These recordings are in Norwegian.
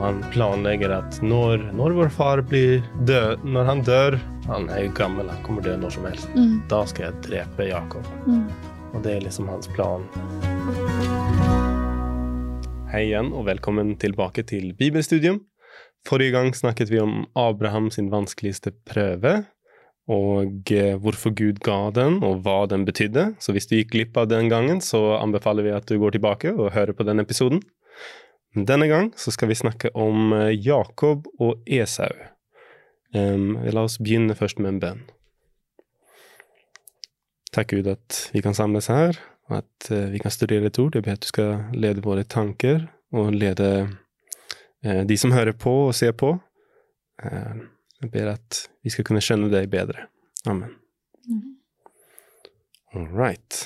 Han planlegger at når, når vår far blir død Når han dør Han er jo gammel, han kommer dø når som helst. Mm. Da skal jeg drepe Jakob. Mm. Og det er liksom hans plan. Hei igjen, og velkommen tilbake til Bibelstudium. Forrige gang snakket vi om Abraham sin vanskeligste prøve, og eh, hvorfor Gud ga den, og hva den betydde. Så hvis du gikk glipp av den gangen, så anbefaler vi at du går tilbake og hører på den episoden. Denne gang så skal vi snakke om eh, Jakob og Esau. Um, la oss begynne først med en bønn. Takk Gud at vi kan samles her, og at eh, vi kan studere ditt ord. Jeg ber at du skal lede våre tanker, og lede uh, de som hører på og ser på. Uh, jeg ber at vi skal kunne skjønne deg bedre. Amen. Mm. All right.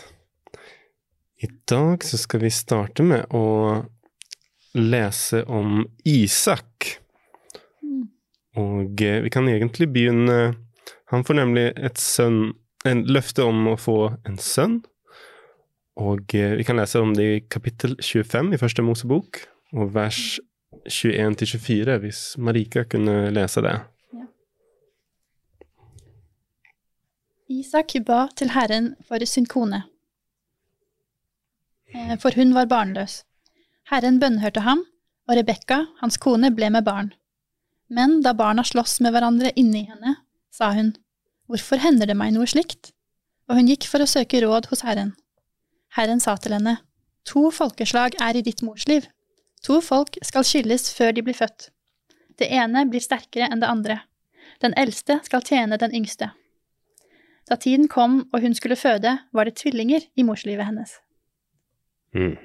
I dag så skal vi starte med å lese om Isak. Mm. Og eh, vi kan egentlig begynne Han får nemlig et sønn En løfte om å få en sønn. Og eh, vi kan lese om det i kapittel 25 i første Mosebok, og vers 21-24, hvis Marika kunne lese det. Isak ba til Herren for sin kone, eh, for hun var barnløs. Herren bønnhørte ham, og Rebekka, hans kone, ble med barn. Men da barna sloss med hverandre inni henne, sa hun, Hvorfor hender det meg noe slikt? Og hun gikk for å søke råd hos Herren. Herren sa til henne, To folkeslag er i ditt morsliv. To folk skal skilles før de blir født. Det ene blir sterkere enn det andre. Den eldste skal tjene den yngste. Da tiden kom og hun skulle føde, var det tvillinger i morslivet hennes. Mm.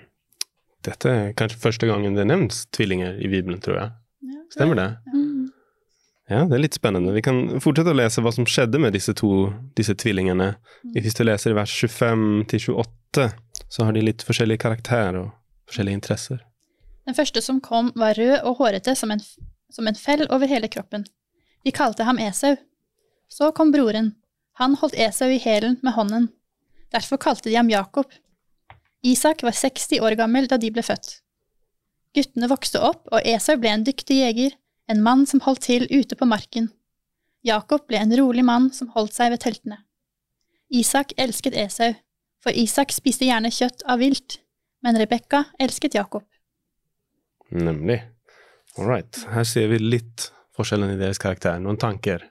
Dette er kanskje første gangen det nevnes tvillinger i Bibelen, tror jeg. Stemmer det? Mm. Ja, det er litt spennende. Vi kan fortsette å lese hva som skjedde med disse to disse tvillingene. Hvis du leser i vers 25 til 28, så har de litt forskjellig karakter og forskjellige interesser. Den første som kom, var rød og hårete som en, som en fell over hele kroppen. De kalte ham Esau. Så kom broren. Han holdt Esau i hælen med hånden. Derfor kalte de ham Jakob. Isak var 60 år gammel da de ble født. Guttene vokste opp, og Esau ble en dyktig jeger, en mann som holdt til ute på marken. Jakob ble en rolig mann som holdt seg ved teltene. Isak elsket Esau, for Isak spiste gjerne kjøtt av vilt, men Rebekka elsket Jakob. Nemlig. All right. Her ser vi litt forskjellen i deres karakter. Noen tanker.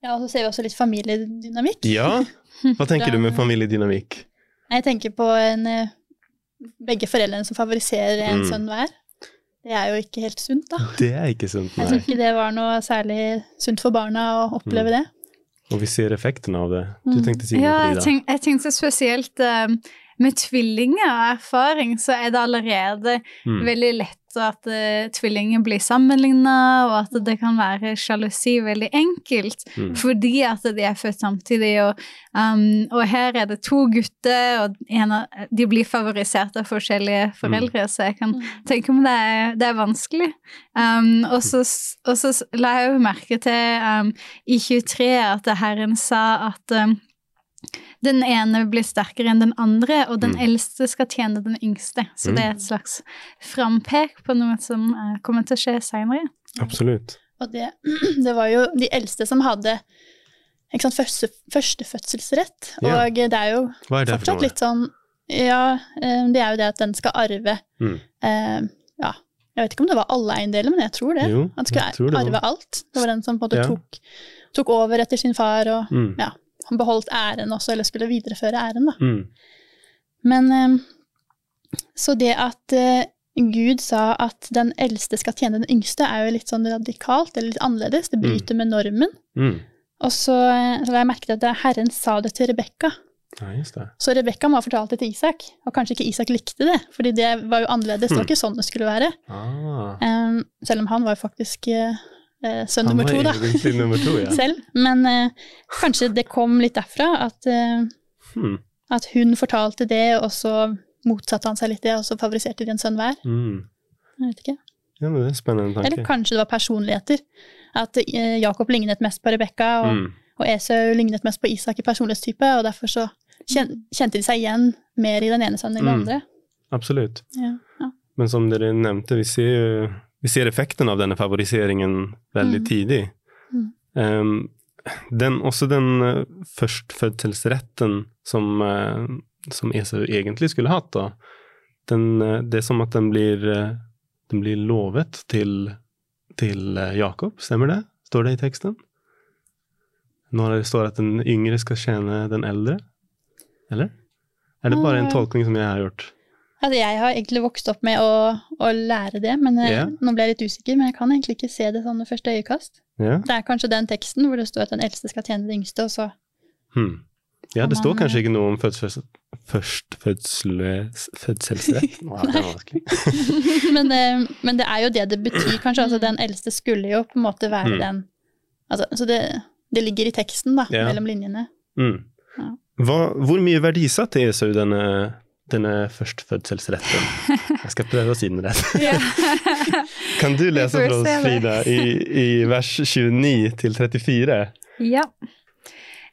Ja, og så ser vi også litt familiedynamikk. Ja? Hva tenker du med familiedynamikk? Jeg tenker på en, eh, begge foreldrene som favoriserer en Mm. sønn hver. Det er jo ikke helt sunt, da. Det er ikke sunt, nei. Jeg syns ikke det var noe særlig sunt for barna å oppleve Mm. det. Og vi ser effekten av det. Du Mm. tenkte Signe si noe, Ja, jeg, Frida? tenk, jeg tenkte spesielt uh, med tvillinger og erfaring, så er det allerede Mm. veldig lett at uh, tvillinger blir sammenligna, og at det kan være sjalusi veldig enkelt, Mm. fordi at de er født samtidig. Og, um, og her er det to gutter, og en av, de blir favorisert av forskjellige foreldre, så jeg kan Mm. tenke om det er, det er vanskelig. Um, og, så, og så la jeg jo merke til um, i 23 at Herren sa at um, den ene blir sterkere enn den andre, og den Mm. eldste skal tjene den yngste. Så Mm. det er et slags frampek på noe som eh, kommer til å skje seinere. Absolutt. Og det, det var jo de eldste som hadde ikke sant, første, førstefødselsrett. Ja. Og det er jo er det fortsatt litt sånn Ja, eh, det er jo det at den skal arve Mm. eh, Ja, jeg vet ikke om det var alle eiendeler, men jeg tror det. Jo, Han skulle tror det arve alt. Det var den som på en måte Ja. tok, tok over etter sin far, og Mm. ja, beholdt æren også, eller skulle videreføre æren, da. Mm. Men eh, Så det at eh, Gud sa at den eldste skal tjene den yngste, er jo litt sånn radikalt, eller litt annerledes. Det bryter med normen. Mm. Og så, eh, så la jeg merke til at Herren sa det til Rebekka. Ja. Så Rebekka må ha fortalt det til Isak, og kanskje ikke Isak likte det, fordi det var jo annerledes. Det var Hmm. ikke sånn det skulle være. Ah. Um, selv om han var jo faktisk eh, eh, sønn nummer to, da. nummer to, ja. Selv. Men eh, kanskje det kom litt derfra, at, eh, Hmm. at hun fortalte det, og så motsatte han seg litt det, og så favoriserte de en sønn hver. Mm. Jeg vet ikke. Ja, men det er spennende tanke. Eller kanskje det var personligheter. At eh, Jakob lignet mest på Rebekka, og, Mm. og Esau lignet mest på Isak i personlighetstype, og derfor så kjen, kjente de seg igjen mer i den ene sønnen enn den Mm. andre. Absolutt. Ja, ja. Men som dere nevnte, vi ser jo vi ser effekten av denne favoriseringen veldig Mm. tidlig. Mm. Um, den, også den uh, førstfødselsretten som, uh, som Esau egentlig skulle hatt, da. Den, uh, det er som at den blir, den blir lovet til, til Jakob, stemmer det? Står det i teksten? Når det står at den yngre skal tjene den eldre? Eller? Er det bare en tolkning som jeg har gjort? Altså, jeg har egentlig vokst opp med å, å lære det, men Ja. nå ble jeg litt usikker. Men jeg kan egentlig ikke se det sånn ved første øyekast. Yeah. Det er kanskje den teksten hvor det står at den eldste skal tjene den yngste, og så Hmm. Ja, det står kanskje ikke noe om fødsels, fødselsrett. Wow, det var vanskelig. men, eh, men det er jo det det betyr, kanskje. Altså, den eldste skulle jo på en måte være Mm. den altså, Så det, det ligger i teksten, da, Ja. mellom linjene. Mm. Ja. Hva, hvor mye verdisatte Esau denne, denne førstfødselsretten? Jeg skal prøve å si den rett. Kan du lese for oss. Frida, i, i vers 29 til 34? Ja.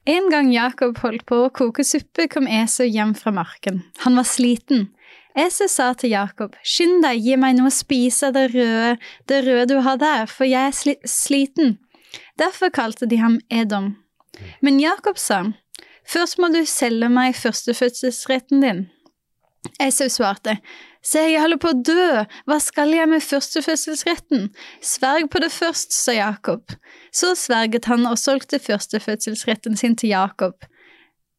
En gang Jakob holdt på å koke suppe, kom Esau hjem fra marken. Han var sliten. Esau sa til Jakob, skynd deg, gi meg noe å spise av det røde, det røde du har der, for jeg er sli sliten. Derfor kalte de ham Edom. Men Jakob sa, først må du selge meg førstefødselsretten din. Esau svarte, se, jeg holder på å dø, hva skal jeg med førstefødselsretten? Sverg på det først, sa Jakob. Så sverget han og solgte førstefødselsretten sin til Jakob.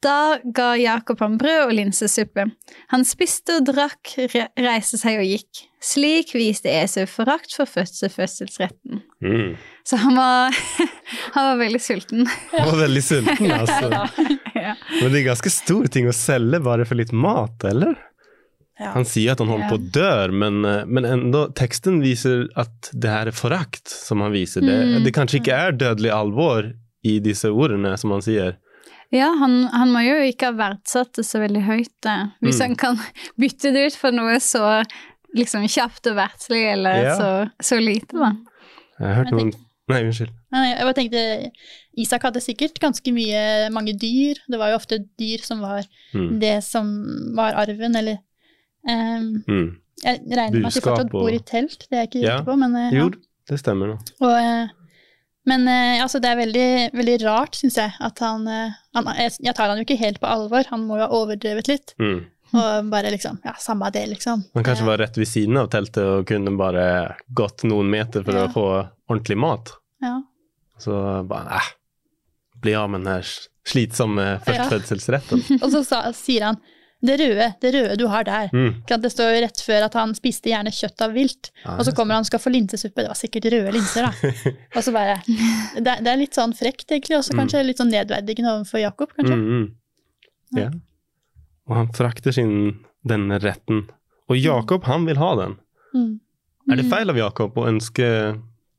Da ga Jakob ham brød og linsesuppe. Han spiste og drakk, re reiste seg og gikk. Slik viste Esau forakt for førstefødselsretten. Mm. Så han var, han var veldig sulten. Han var veldig sulten, altså. ja. Men det er ganske stor ting å selge bare for litt mat, eller? Ja. Han sier at han holder på å dø, men, eh, men enda, teksten viser at det her er forakt som han viser. Det, Mm. det kanskje ikke er dødelig alvor i disse ordene, som han sier. Ja, han, han må jo ikke ha verdsatt det så veldig høyt, da. hvis Mm. han kan bytte det ut for noe så liksom kjapt og verdslig, eller Ja. så, så lite, da. Jeg har hørt noen Nei, unnskyld. Jeg bare tenkte, Isak hadde sikkert ganske mye, mange dyr. Det var jo ofte dyr som var Mm. det som var arven, eller ehm, Mm. Jeg regner med at de fortsatt bor i telt, det er jeg ikke Ja. sikker på, men eh, ja. Jo, det stemmer. Og, eh, men altså, det er veldig, veldig rart, syns jeg, at han, han jeg, tar han jo ikke helt på alvor, han må jo ha overdrevet litt. Mm. Og bare liksom Ja, samme det, liksom. Han kanskje var rett ved siden av teltet og kunne bare gått noen meter for Ja. å få ordentlig mat. Ja. Så bare eh, bli av med den her slitsomme førstfødselsretten. Og så sa, sier han det røde, det røde du har der. Mm. Det står jo rett før at han spiste gjerne kjøtt av vilt. Ja, Og så kommer han og skal få linsesuppe. Det var sikkert røde linser, da. Og så bare Det, det er litt sånn frekt, egentlig. Også kanskje litt sånn nedverdigende overfor Jakob, kanskje. Mm, mm. Ja. Og han frakter sin denne retten. Og Jakob, han vil ha den. Mm. Er det feil av Jakob å ønske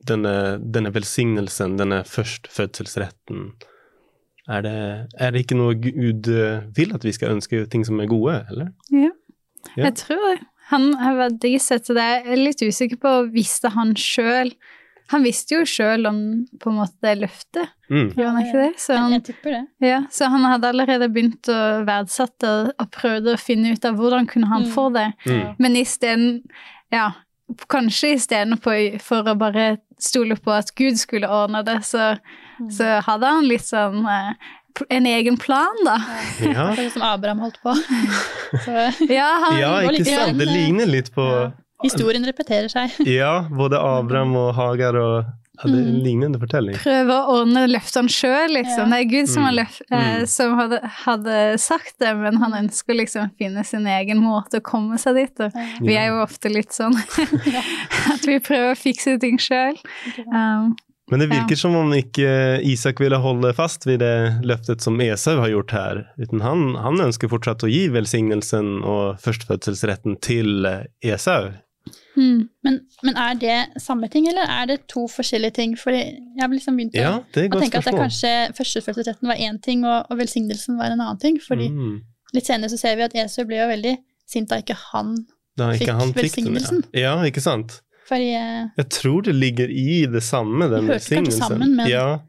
denne, denne velsignelsen, denne førstfødselsretten? Er det, er det ikke noe Gud eh, vil at vi skal ønske ting som er gode, eller? Ja. Ja. Jeg tror det. Han har verdisatt det. Jeg er litt usikker på visste han sjøl Han visste jo sjøl om på en måte det løftet, Mm. gjorde han ikke det? Så han, jeg tipper det. ja, så han hadde allerede begynt å verdsette og, prøvde å finne ut av hvordan kunne han Mm. få det. Mm. Men isteden Ja, kanskje istedenfor for å bare stole på at Gud skulle ordne det, så. Så hadde han litt sånn eh, en egen plan, da. Ja. Som Abraham holdt på. Så Ja, han, ja, ikke litt sant? sånn, Det eh, ligner litt på ja. historien repeterer seg. Ja, både Abraham og Hagar og hadde en Mm. lignende fortelling. Prøve å ordne løftene sjøl, liksom. Ja. Det er Gud som, har Mm. løf eh, Mm. som hadde, hadde sagt det, men han ønsker liksom å finne sin egen måte å komme seg dit. Og vi er jo ofte litt sånn at vi prøver å fikse ting sjøl. Um, Men det virker som om ikke Isak ville holde fast ved det løftet som Esau har gjort her. Uten han, han ønsker fortsatt å gi velsignelsen og førstefødselsretten til eh, Esau. mm. Men, men er det samme ting, eller er det to forskjellige ting? For jeg har liksom begynt å, Ja, å tenke tenke at det kanskje førstefødselsretten var én ting, og, og velsignelsen var en annen ting. Fordi Mm. litt senere så ser vi at Esau ble jo veldig sint da ikke han Da ikke Fikk han fikk den, velsignelsen. ja. ja, ikke sant? Fordi, eh, Jeg tror det ligger i det samme, den De hørte kanskje velsignelsen. sammen, men- Ja,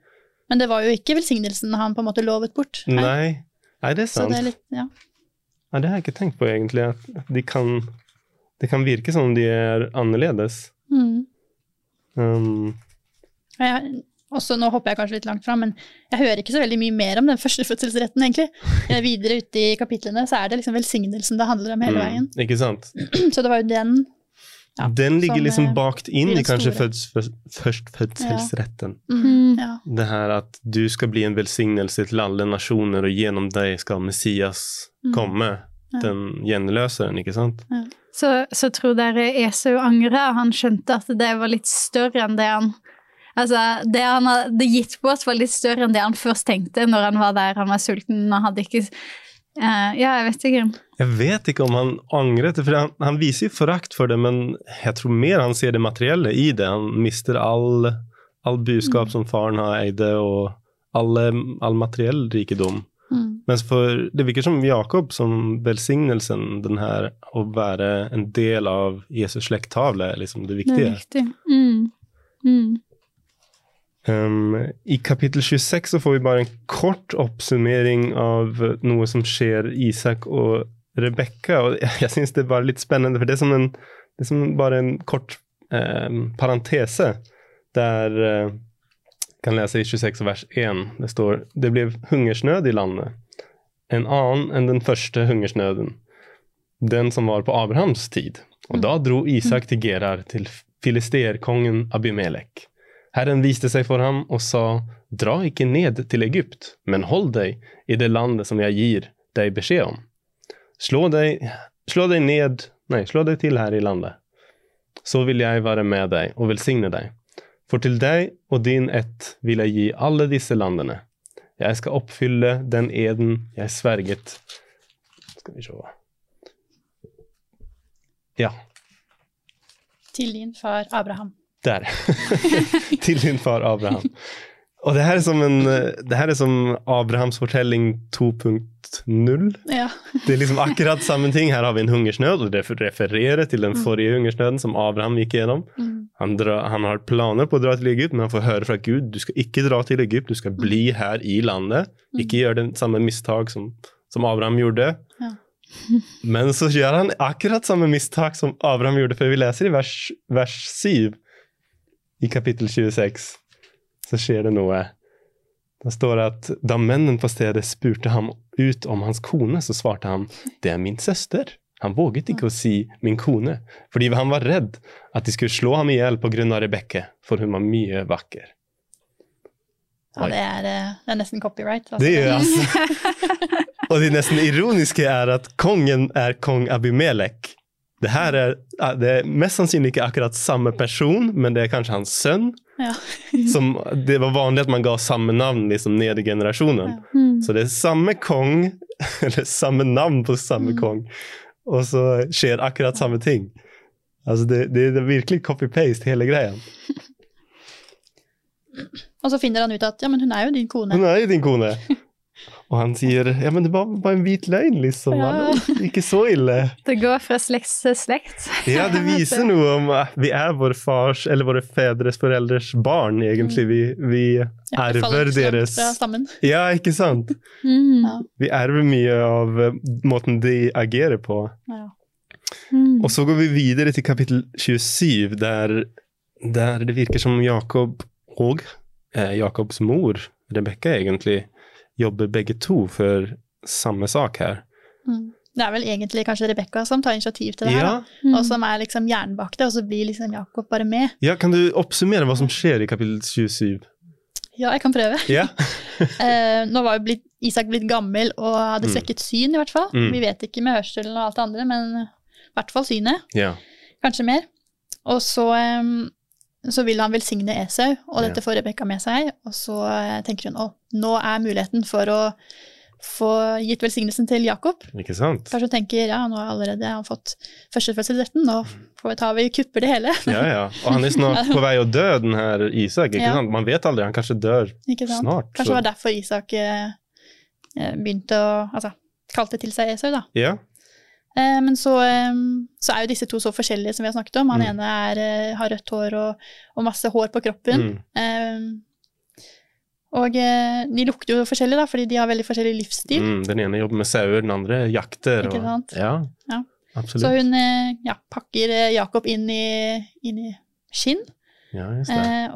Men det var jo ikke velsignelsen han på en måte lovet bort. nei. nei, det er Så sant. det er litt, ja. Ja, det har jeg ikke tenkt på egentlig, at de kan, det kan virke som om de er annerledes. Mm. Um, jeg, også, nå hopper jeg kanskje litt langt fram, men jeg hører ikke så veldig mye mer om den førstefødselsretten, egentlig. Eh, Videre ute i kapitlene så er det liksom velsignelsen det handler om hele veien. mm, ikke sant? Så det var jo den ja, Den ligger liksom eh, bakt inn i kanskje førstfødselsretten. mm, Mm. Ja. Det her at du skal bli en velsignelse til alle nasjoner, og gjennom deg skal Messias Mm. komme. Ja. Den gjenløseren, ikke sant? Så, så tror dere Esau angra? Han skjønte at det var litt større enn det han Altså, det han hadde gitt bort, var litt større enn det han først tenkte når han var der han var sulten og hadde ikke eh, Ja, jeg vet ikke. Jeg vet ikke om han angret det, for han, han viser jo forakt for det, men jeg tror mer han ser det materielle i det. Han mister all, all budskap Mm. som faren har eide, og alle, all materiell rikedom. Mm. Mens for, det virker som Jakob som velsignelsen, den her å være en del av Jesus slekttavle, er liksom det Det er viktig, viktig. Mm. Mm. Um, I kapittel 26 så får vi bare en kort oppsummering av noe som skjer Isak og Rebekka. Og jeg, jeg syns det er bare litt spennende, for det er som, en, det er som bare en kort um, parentese der uh, kan lese i 26 vers 1. Det står det ble hungersnød i landet. En annen enn den første hungersnøden. Den som var på Abrahams tid. Og da dro Isak til Gerar, til filisterkongen Abimelek. Herren viste seg for ham og sa, dra ikke ned til Egypt, men hold deg i det landet som jeg gir deg beskjed om. Slå deg, slå deg ned, nei, slå deg til her i landet. Så vil jeg være med deg og velsigne deg. For til deg og din ett vil jeg gi alle disse landene. Jeg skal oppfylle den eden jeg sverget. Skal vi se. Ja, Til din far Abraham. Der. til din far Abraham. Og det her er som, en, det er som Abrahams fortelling 2.0. Ja. Det er liksom akkurat samme ting. Her har vi en hungersnød, og det refererer til den Mm. forrige hungersnøden som Abraham gikk gjennom. Mm. Han, dra, han har planer på å dra til Egypt, men han får høre fra Gud du skal ikke dra til Egypt, du skal bli her i landet. Ikke gjøre den samme mistak som, som Abraham gjorde. Ja. Men så gjør han akkurat samme mistak som Abraham gjorde, for vi leser i vers, vers 7 i kapittel 26. Så skjer det noe. Da står det at da mennene på stedet spurte ham ut om hans kone, så svarte han det er min søster. Han våget ikke å si min kone, fordi han var redd at de skulle slå ham i hjel pga. Rebekke, for hun var mye vakker. ja, det er, eh, det er nesten copyright. Altså. Det er altså Og det nesten ironiske er at kongen er kong Abimelek. Det her er, det er mest sannsynlig ikke akkurat samme person, men det er kanskje hans sønn. Ja. Som, det var vanlig at man ga samme navn liksom, ned i generasjonen. Ja. Mm. Så det er samme kong, eller samme navn på samme Mm. kong, og så skjer akkurat samme ting. Altså det, det, det er virkelig copy-paste, hele greia. Og så finner han ut at ja, men hun er jo din kone. Hun er jo din kone. Og han sier ja, men det var bare en hvit løgn, liksom. Ja. Ikke så ille. Det går fra slekt til slekt. Ja, det viser noe om at vi er vår fars, eller våre fedres foreldres barn, egentlig. Vi, vi Ja, langt deres. Ja, ikke sant? Mm. Ja. Vi erver mye av eh, måten de agerer på. Ja. Mm. Og så går vi videre til kapittel 27, der, der det virker som Jakob og eh, Jakobs mor, Rebekka, egentlig jobber begge to for samme sak her. Mm. Det er vel egentlig kanskje Rebekka som tar initiativ til det her, Ja, da. Mm. og som er liksom jernbakte, bak det, og så blir liksom Jakob bare med. ja, kan du oppsummere hva som skjer i kapittel 27? Ja, jeg kan prøve. Yeah. Eh, nå var jo blitt, Isak blitt gammel og hadde Mm. syn, i hvert fall. Mm. Vi vet ikke med hørselen og alt det andre, men i hvert fall synet. Yeah. Kanskje mer. Og så, em, så vil han velsigne Esau, og dette får Rebekka med seg. Og så eh, tenker hun å, nå er muligheten for å få gitt velsignelsen til Jakob. Ikke sant? Kanskje hun tenker ja, nå har allerede han fått førstefødselsretten, nå får vi ta vi kupper det hele. Ja, ja. Og han er snart på vei å dø, den her Isak. ikke Ja. sant? Man vet aldri, han kanskje dør snart. Kanskje det var derfor Isak eh, eh, begynte å Altså kalte til seg Esau, da. Ja. Eh, men så, eh, så er jo disse to så forskjellige som vi har snakket om. Han Mm. ene er, eh, har rødt hår og, og masse hår på kroppen. Mm. Og de lukter jo forskjellig, da, fordi de har veldig forskjellig livsstil. Mm, den ene jobber med sauer, den andre jakter. Ikke Og, sant? ja, Ja. absolutt. Så hun ja, pakker Jakob inn i, inn i skinn, Ja,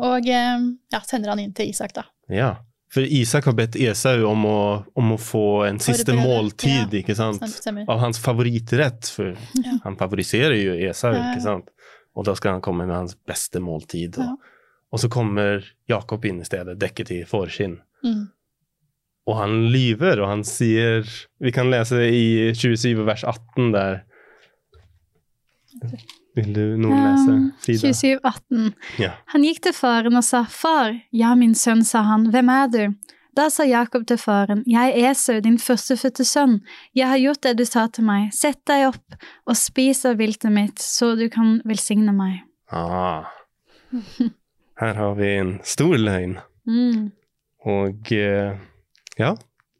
og ja, sender han inn til Isak, da. Ja. For Isak har bedt Esau om om å få en siste måltid, Ja. Av hans favorittrett, for Ja. han favoriserer jo Esau, ikke sant? Og da skal han komme med hans beste måltid. Og, og så kommer Jakob inn i stedet, dekket i forskinn. Mm. Og han lyver, og han sier Vi kan lese i 27 vers 18 der. Vil du noen lese, Frida? 27, 18. Ja. Han gikk til faren og sa, Far, ja, min sønn, sa han, hvem er du? Da sa Jakob til faren, Jeg er Esau, din førstefødte sønn. Jeg har gjort det du sa til meg. Sett deg opp og spis av viltet mitt, så du kan velsigne meg. Ah. Her har vi en stor løgn. Mm. Og eh, ja,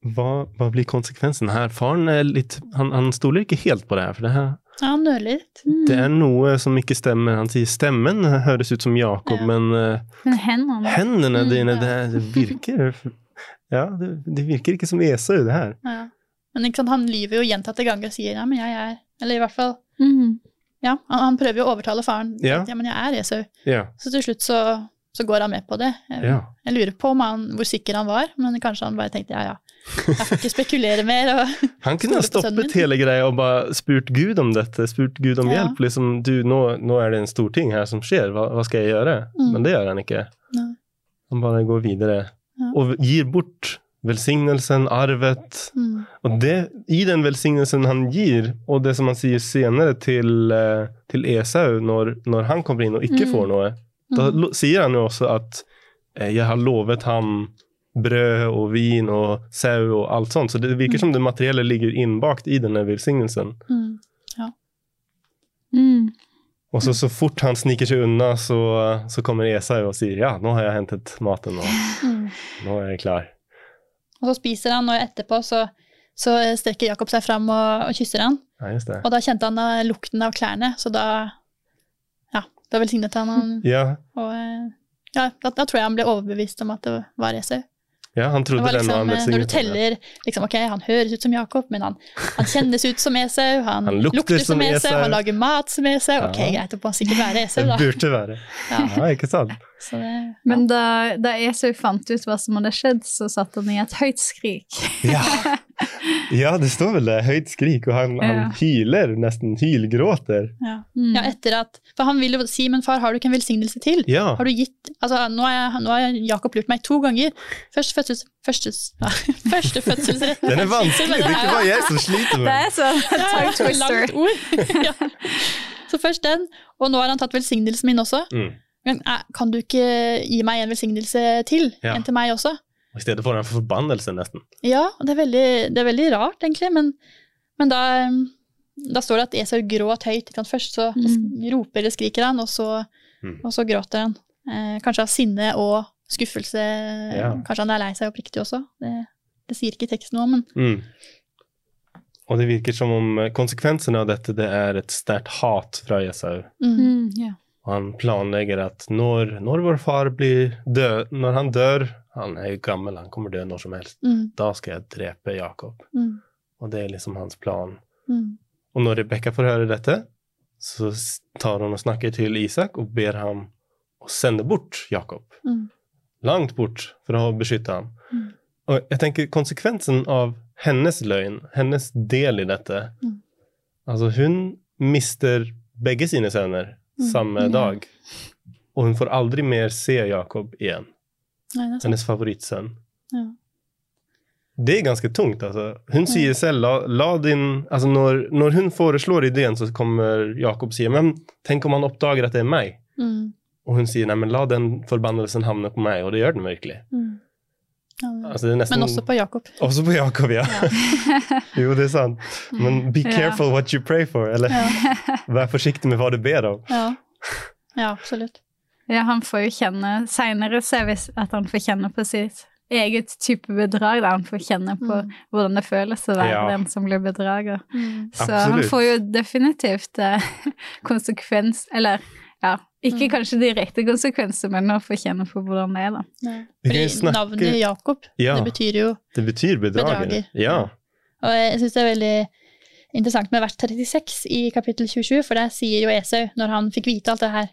hva, hva blir konsekvensen her? Faren er litt Han, han stoler ikke helt på det her, for det her Ja, han nøler litt. Mm. det er noe som ikke stemmer. Han sier stemmen høres ut som Jakob, Ja. men uh, Men hendene hendene Mm, dine, ja. det, det virker Ja, det, det virker ikke som Esau, det her. Ja. Men ikke sant, han lyver jo gjentatte ganger og sier ja, men jeg er Eller i hvert fall mm. Ja, han, han prøver jo å overtale faren. Ja. Ja, men jeg er Esau. Ja. Så til slutt så, så går han med på det. Jeg, ja. jeg lurer på han, hvor sikker han var, men kanskje han bare tenkte ja, ja, jeg får ikke spekulere mer. Og, Han kunne ha stoppet hele greia og bare spurt Gud om dette, spurt Gud om Ja. hjelp. Liksom, du, nå, nå er det en stor ting her som skjer, hva, hva skal jeg gjøre? Mm. Men det gjør han ikke. Ja. Han bare går videre og gir bort velsignelsen, arvet. mm, Og det, i den velsignelsen han gir, og det som han sier senere til, eh, til Esau når, når han kommer inn og ikke Mm. får noe, da mm, sier han jo også at eh, jeg har lovet ham brød og vin og sau og alt sånt. Så det virker Mm. som det materielle ligger innbakt i denne velsignelsen. mm. Mm. Og så, så fort han sniker seg unna, så, så kommer Esau og sier ja, nå har jeg hentet maten, og Mm. nå er jeg klar. Og så spiser han, og etterpå så, så strekker Jakob seg fram og, og kysser han. Ja, just det. Og da kjente han lukten av klærne, så da Ja, da velsignet han han. Ja, Og eh, ja, da, da tror jeg han ble overbevist om at det var Esau. ja han trodde det når liksom, han eh, når du teller liksom, Ok, han høres ut som Jakob, men han, han kjennes ut som Esau. Han, Han lukter lukter, som Esau, han lager mat som Esau. Ok, Ja. greit, det må sikkert være Esau, Det da. burde være. Ja, Ja, ikke sant? så det, Men da, da Esau fant ut hva som hadde skjedd, så satt han i et høyt skrik. Ja. ja, det står vel det. Høyt skrik, og han, Ja. han hyler, nesten hylgråter. ja. Mm. ja, etter at For han vil jo si, men far, har du ikke en velsignelse til? Ja. Har du gitt Altså, nå har nå har Jakob lurt meg to ganger. Først fødsels... Førstes, ja, første fødselsrett. Den er vanskelig, det er ikke bare jeg som sliter med Det er Ja, ja, tongue så twister. langt ord. ja. Så først den, og nå har han tatt velsignelsen min også. Mm. Men eh, kan du ikke gi meg en velsignelse til? Ja. En til meg også? I stedet for en forbannelse, nesten. Ja, det er veldig, det er veldig rart, egentlig, men, men da, da står det at Esau gråt høyt. ikke sant? Først så Mm. roper eller skriker han, og så, Mm. og så gråter han. Eh, kanskje av sinne og skuffelse. Ja. Kanskje han er lei seg oppriktig også. Det, det sier ikke teksten noe om, men Mm. Og det virker som om konsekvensene av dette det er et sterkt hat fra Esau. mm. Mm, ja. Og han planlegger at når, når vår far blir død, når han dør Han er jo gammel, han kommer dø når som helst. Mm. Da skal jeg drepe Jakob. Mm. Og det er liksom hans plan. Mm. Og når Rebekka får høre dette, så tar hun og snakker til Isak og ber ham å sende bort Jakob. Mm. Langt bort for å beskytte ham. Mm. Og jeg tenker konsekvensen av hennes løgn, hennes del i dette Mm. Altså, hun mister begge sine sønner Mm. samme dag. Og hun får aldri mer se Jakob igjen. Nei. Hennes favorittsønn. Ja. Det er ganske tungt. altså. Hun sier selv la, la din, altså når, når hun foreslår ideen, så kommer Jakob og sier men tenk om han oppdager at det er meg. Mm. Og hun sier nei, men la den forbannelsen havne på meg, og det gjør den virkelig. Mm. Ja, det- Altså, det er nesten, Men også på Jakob. Også på Jakob, ja. Ja. jo, det er sant. Men be Ja. careful what you pray for, eller Ja. vær forsiktig med hva du ber om. Ja. ja, absolutt. Ja, han får jo kjenne Seinere ser vi at han får kjenne på sitt eget type bedrag. Da han får kjenne på Mm. hvordan det føles å være Ja. den som blir bedrager. Mm. Så han får jo definitivt eh, konsekvens Eller ja, ikke Mm. kanskje direkte konsekvenser, men å få kjenne på hvordan det er, da. Fordi snakke- navnet Jakob, Ja. det betyr jo Det betyr bedrager. Bedrager. Ja. Og jeg syns det er veldig interessant med vers 36 i kapittel 27, for der sier jo Esau, når han fikk vite alt det her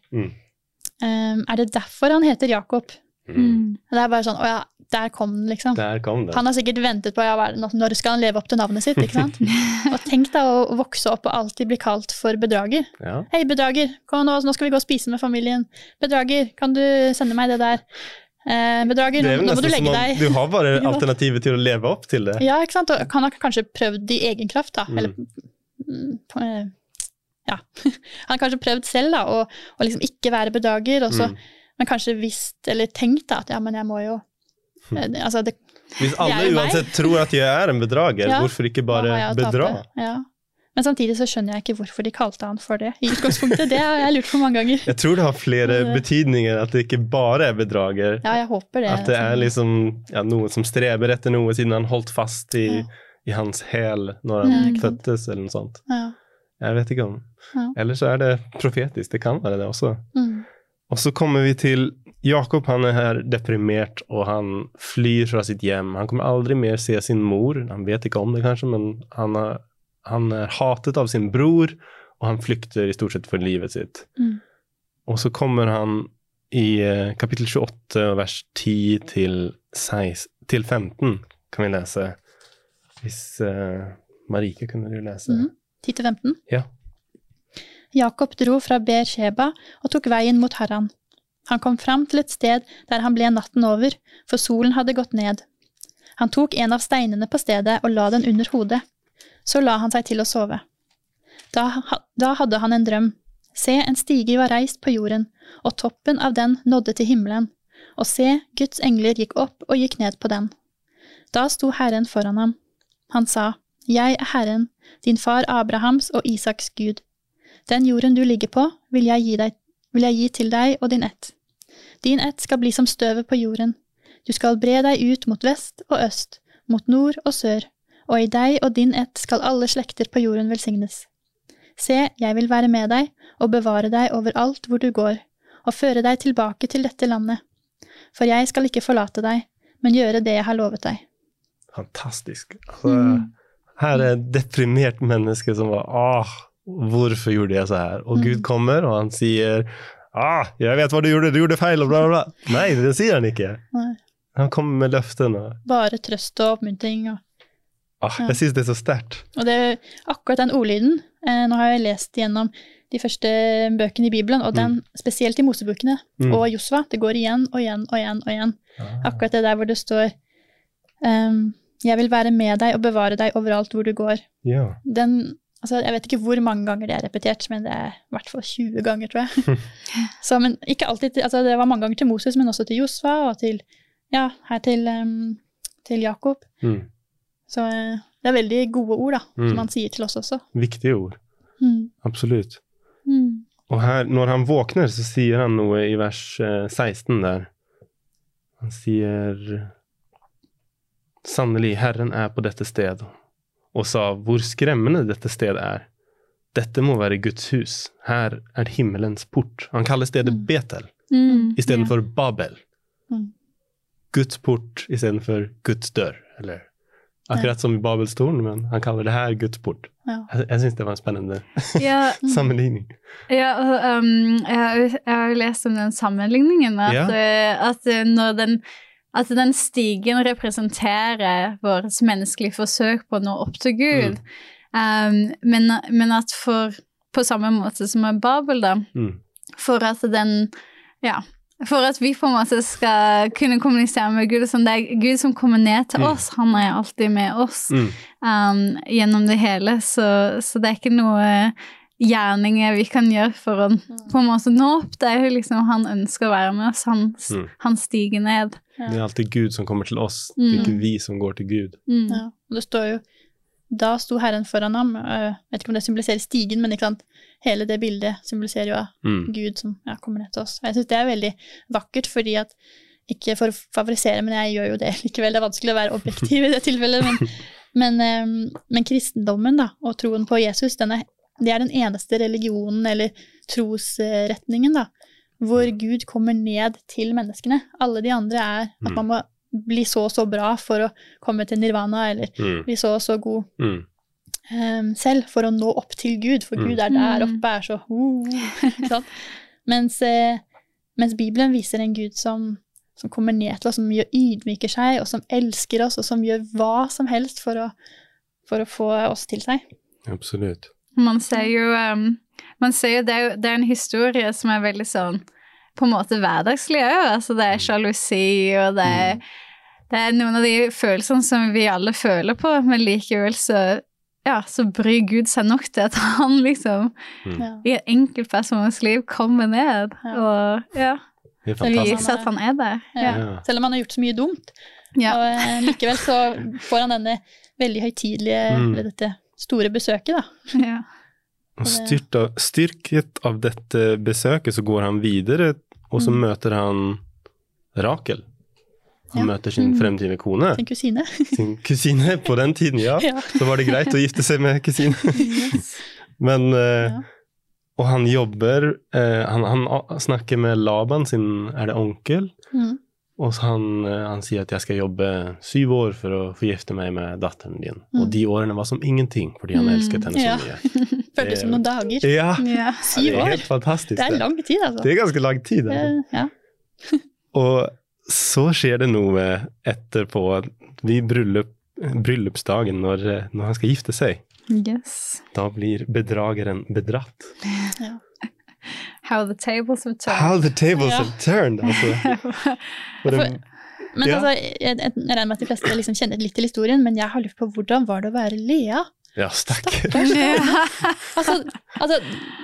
Ehm, er det derfor han heter Jakob? Mm. Mm. Det er bare sånn, å ja, der kom den, liksom. Der kom den. Han har sikkert ventet på ja, når skal han leve opp til navnet sitt, ikke sant? Og tenk deg å vokse opp og alltid bli kalt for bedrager. Ja. Hei, bedrager, kom nå, nå skal vi gå og spise med familien. Bedrager, kan du sende meg det der? Eh, bedrager, nå, nå må du legge deg. du har bare alternativet til å leve opp til det. Ja, ikke sant? Og han har kanskje prøvd i egen kraft, da. Mm. Eller mm, eh, Ja. Han har kanskje prøvd selv, da, å, å liksom ikke være bedrager, og så, Mm. men kanskje visst, eller tenkt da, at ja, men jeg må jo eh, Altså, det, Hvis alle uansett meg. tror at jeg er en bedrager, Ja. hvorfor ikke bare bedra? Ja. Men samtidig så skjønner jeg ikke hvorfor de kalte han for det i utgangspunktet. Det har jeg lurt på mange ganger. Jeg tror det har flere betydninger, at det ikke bare er bedrager. Ja, jeg håper det. At det er liksom ja, noen som streber etter noe siden han holdt fast i, i hans hæl når han fødtes, eller noe sånt. Ja. Jeg vet ikke om. Ja. Eller så er det profetisk, det kan være det også. Mm. Og så kommer vi til Jakob, han er her deprimert, og han flyr fra sitt hjem. Han kommer aldri mer se sin mor, han vet ikke om det kanskje, men han er, han er hatet av sin bror, og han flykter i stort sett for livet sitt. Mm. Og så kommer han i eh, kapittel 28, vers 10 til, 16, til 15, kan vi lese. Hvis uh, Marike kunne du lese. Mhm. 10-15. Ja. Jakob dro fra Beersheba og tok veien mot Haran. Han kom fram til et sted der han ble natten over, for solen hadde gått ned. Han tok en av steinene på stedet og la den under hodet. Så la han seg til å sove. Da, da hadde han en drøm. Se, en stige var reist på jorden, og toppen av den nådde til himmelen. Og se, Guds engler gikk opp og gikk ned på den. Da sto Herren foran ham. Han sa, Jeg er Herren, din far Abrahams og Isaks Gud. Den jorden du ligger på, vil jeg gi, deg, vil jeg gi til deg og din ett. Din ett skal bli som støvet på jorden. Du skal bre deg ut mot vest og øst, mot nord og sør, og i deg og din ett skal alle slekter på jorden velsignes. Se, jeg vil være med deg og bevare deg overalt hvor du går, og føre deg tilbake til dette landet. For jeg skal ikke forlate deg, men gjøre det jeg har lovet deg. Fantastisk. Altså, Mm. Her er et deprimert menneske som var Åh, hvorfor gjorde jeg så her? Og Mm. Gud kommer, og han sier Ah, jeg vet hva du gjorde, du gjorde feil, og bla, bla, bla. Nei, det sier han ikke. Nei. Han kommer med løftene. Bare trøst og oppmuntring. Og, Ah, jeg syns det er så sterkt. og det, er akkurat den ordlyden eh, Nå har jeg lest gjennom de første bøkene i Bibelen, og den spesielt i Mosebøkene Mm. og Josva. Det går igjen og igjen og igjen og igjen. Ah. Akkurat det der hvor det står ehm, Jeg vil være med deg og bevare deg overalt hvor du går. Ja. Den altså Jeg vet ikke hvor mange ganger det er repetert, men det er i hvert fall 20 ganger, tror jeg. Så, men ikke alltid, altså Det var mange ganger til Moses, men også til Josfa og til ja, her til, um, til Jakob. Mm. Så eh, det er veldig gode ord, da, Mm. som han sier til oss også. Viktige ord. Mm. Absolutt. Mm. Og her, når han våkner, så sier han noe i vers eh, 16 der. Han sier Sannelig, Herren er på dette sted, og sa hvor skremmende dette stedet er. Dette må være Guds hus. Her er himmelens port. Han kaller stedet Mm. Betel Mm. istedenfor Babel. Mm. Guds port istedenfor Guds dør. Eller akkurat som i Babels tårn, men han kaller det her Guds port. Ja. Jeg, jeg syns det var en spennende Ja, sammenligning. Ja, og, um, jeg, har jeg har lest om den sammenligningen, at, Ja. uh, at eh, når den at den stigen representerer vårt menneskelige forsøk på å nå opp til Gud. Um, men, men at for På samme måte som med Babel, da. Mm. For at den Ja. For at vi på en måte skal kunne kommunisere med Gud. Sånn, det er Gud som kommer ned til Mm. oss. Han er alltid med oss Mm. um, gjennom det hele. Så, så det er ikke noe gjerninger vi kan gjøre for å på en måte nå opp. Det er jo liksom han ønsker å være med oss. Han, Mm. han stiger ned. Det er alltid Gud som kommer til oss, det er Mm. ikke vi som går til Gud. Mm. Ja. Det står jo Da sto Herren foran ham. Jeg vet ikke om det symboliserer stigen, men ikke sant? hele det bildet symboliserer jo Mm. Gud som ja, kommer ned til oss. Og jeg syns det er veldig vakkert, fordi at Ikke for å favorisere, men jeg gjør jo det likevel. Det er vanskelig å være objektiv i det tilfellet. Men, men, men kristendommen da, og troen på Jesus, den er, det er den eneste religionen eller trosretningen da, hvor Gud kommer ned til menneskene. Alle de andre er at Mm. man må bli så og så bra for å komme til nirvana, eller Mm. bli så og så god Mm. um, selv for å nå opp til Gud, for Mm. Gud er der Mm. oppe, er så uh? Mens, eh, Mens Bibelen viser en Gud som, som kommer ned til oss, som gjør, ydmyker seg, og som elsker oss, og som gjør hva som helst for å, for å få oss til seg. Absolutt. Man ser jo, um, man ser jo det, er det er en historie som er veldig sånn på en måte hverdagslig òg. Altså det er sjalusi, og det er, det er noen av de følelsene som vi alle føler på, men likevel så ja, så bryr Gud seg nok til at han liksom Ja. i en enkeltpersons liv kommer ned Ja. og ja, er viser at han er der. Ja. Ja. Selv om han har gjort så mye dumt. Ja. Og eh, likevel så får han denne veldig høytidelige, Mm. dette store besøket, da. ja. Og styrt av, styrket av dette besøket så går han videre, og så Mm. møter han Rakel. Han Ja. møter sin Mm. fremtidige kone, Sin kusine. sin kusine. På den tiden, ja. Ja. Så var det greit å gifte seg med kusine. Men eh, Ja. Og han jobber eh, han, han snakker med Laban, sin er det onkel. Mm. Og han, eh, han sier at jeg skal jobbe syv år for å få gifte meg med datteren din. Mm. Og de årene var som ingenting, fordi han Mm, elsket henne ja. så mye. Føltes som noen dager. Ja, Ja. ja Syv det er helt fantastisk. Det er lang tid, altså. Det er ganske lang tid. Altså. Ja. Og så skjer det noe etterpå, ved bryllup, bryllupsdagen, når, når han skal gifte seg. Yes. Da blir bedrageren bedratt. How the tables have turned. How the tables Ja. have turned! Altså. For Men Ja. altså, jeg, jeg, regner med at de fleste liksom kjenner litt til historien, men jeg har lurt på hvordan var det å være Lea? Ja, stakkars. Ja. Altså, altså,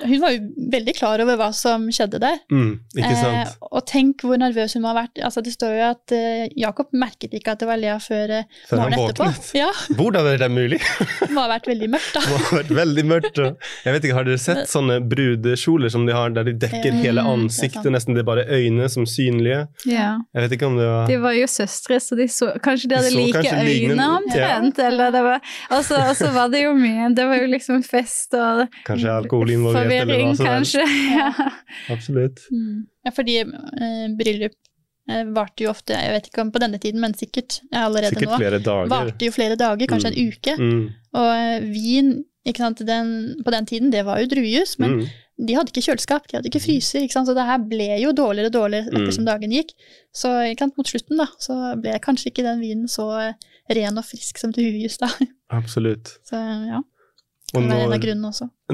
hun var jo veldig klar over hva som skjedde der. Mm, ikke sant? Eh, og tenk hvor nervøs hun må ha vært. Altså, det står jo at eh, Jakob merket ikke at det var Lea før eh, Før morgenen etterpå. Ja, Hvordan er det mulig? det må ha vært veldig mørkt, da. Det har vært veldig mørkt. Og jeg vet ikke, Har dere sett sånne brudekjoler som de har der de dekker mm, hele ansiktet, nesten det er bare øynene som synlige? ja. Jeg vet ikke om det var De var jo søstre, så de så Kanskje de De hadde de like øyne omtrent, ja. eller det var Og så og så var det jo mye Det var jo liksom fest og Kanskje alkohol involvert, eller hva som helst. kanskje. Ja. Absolutt. Mm. Ja, fordi eh, bryllup eh, varte jo ofte, jeg vet ikke om på denne tiden, men sikkert allerede Sikkert nå, flere dager. varte jo flere dager, kanskje en uke. Mm, Og eh, vin ikke sant, den, på den tiden, det var jo druejus, men mm. De hadde ikke kjøleskap, de hadde ikke fryser, ikke så det her ble jo dårligere og dårligere Mm. ettersom dagen gikk. Så mot slutten da, så ble kanskje ikke den vinen så eh, ren og frisk som druejus da. Absolutt. Så ja, Og når,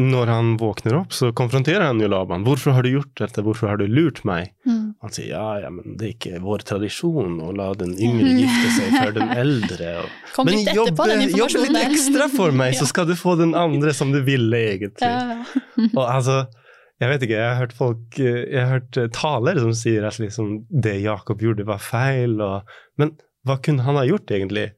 når han våkner opp, så konfronterer han jo Laban. 'Hvorfor har du gjort dette? Hvorfor har du lurt meg?' Mm. Han sier ja, ja, men det er ikke vår tradisjon å la den yngre gifte seg før den eldre. Og... Men jobbe, jobb litt ekstra for meg, så skal du få den andre som du ville, egentlig. Ja, ja. Og altså, jeg vet ikke, jeg har hørt folk, eh, jeg har hørt taler talere som sier at liksom, det Jakob gjorde var feil, og, men hva kunne han ha gjort egentlig?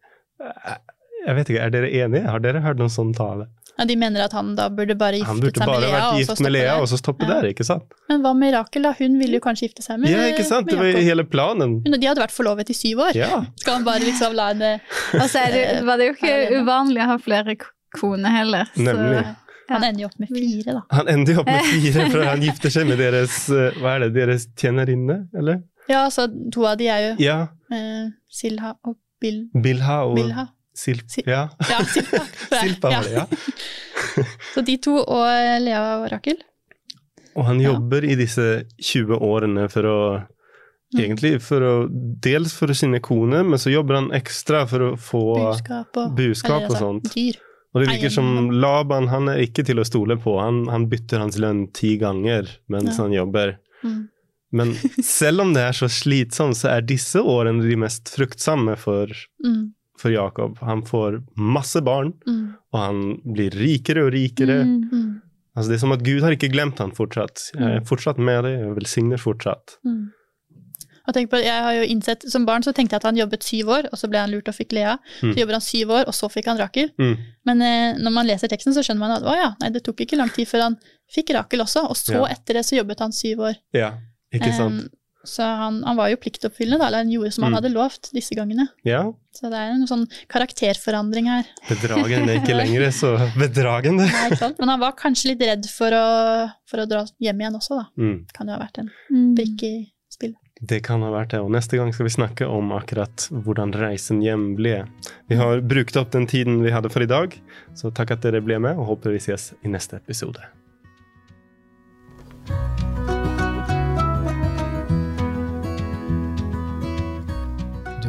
Eh, Jeg vet ikke, er dere enige? Har dere hørt noen sånn tale? Ja, de mener at han da burde bare gifte giftet burde seg med Lea. Lea, burde bare vært gift med Lea og så stoppe Ja. der, ikke sant? Men hva med Rakel, da? Hun ville jo kanskje gifte seg med Ja, ikke sant? Det var jo hele planen. Hun- De hadde vært forlovet i syv år. Ja, Skal han bare liksom la henne Og så det, var det jo ikke uvanlig å ha flere kone koner heller. Så, Nemlig. Han ender jo opp med fire, da. han ender jo opp med fire for han gifter seg med deres, eh, hva er det, deres tjenerinne, eller? Ja, så to av de er jo Ja, eh, Silha og Bil Bilha og Bilha. Silp. Ja, Ja, Silpa. Silpa var det, ja. Så de to og Lea og Rakel. Og han Ja. jobber i disse 20 årene for å Mm. Egentlig for å Dels for sine koner, men så jobber han ekstra for å få Buskap og buskap og altså, sånt. Dyr. Og det virker som. Laban han er ikke til å stole på. Han, han bytter hans lønn ti ganger mens Ja. han jobber. Mm. Men selv om det er så slitsomt, så er disse årene de mest fruktsomme for, Mm. For Jakob. Han får masse barn, Mm. og han blir rikere og rikere. Mm. Mm. Altså, det er som at Gud har ikke glemt han fortsatt. Jeg er fortsatt med deg, jeg velsigner fortsatt. Mm. Og tenk på, jeg har jo innsett, Som barn så tenkte jeg at han jobbet syv år, og så ble han lurt og fikk Lea. Mm. Så jobber han syv år, og så fikk han Rakel. Mm. Men eh, når man leser teksten, så skjønner man at å ja, nei, det tok ikke lang tid før han fikk Rakel også, og så Ja. etter det så jobbet han syv år. Ja, ikke sant? Eh, så han, han var jo pliktoppfyllende, da, eller han gjorde som han Mm. hadde lovt disse gangene. Ja, Så det er en sånn karakterforandring her. Bedragen er ikke lenger så. Nei, ikke sant? Men han var kanskje litt redd for å, for å dra hjem igjen også, da. Mm. Kan jo ha vært en Mm. brikke i spillet. Det kan ha vært det, og neste gang skal vi snakke om akkurat hvordan reisen hjem ble. Vi har brukt opp den tiden vi hadde for i dag, så takk at dere ble med, og håper vi ses i neste episode.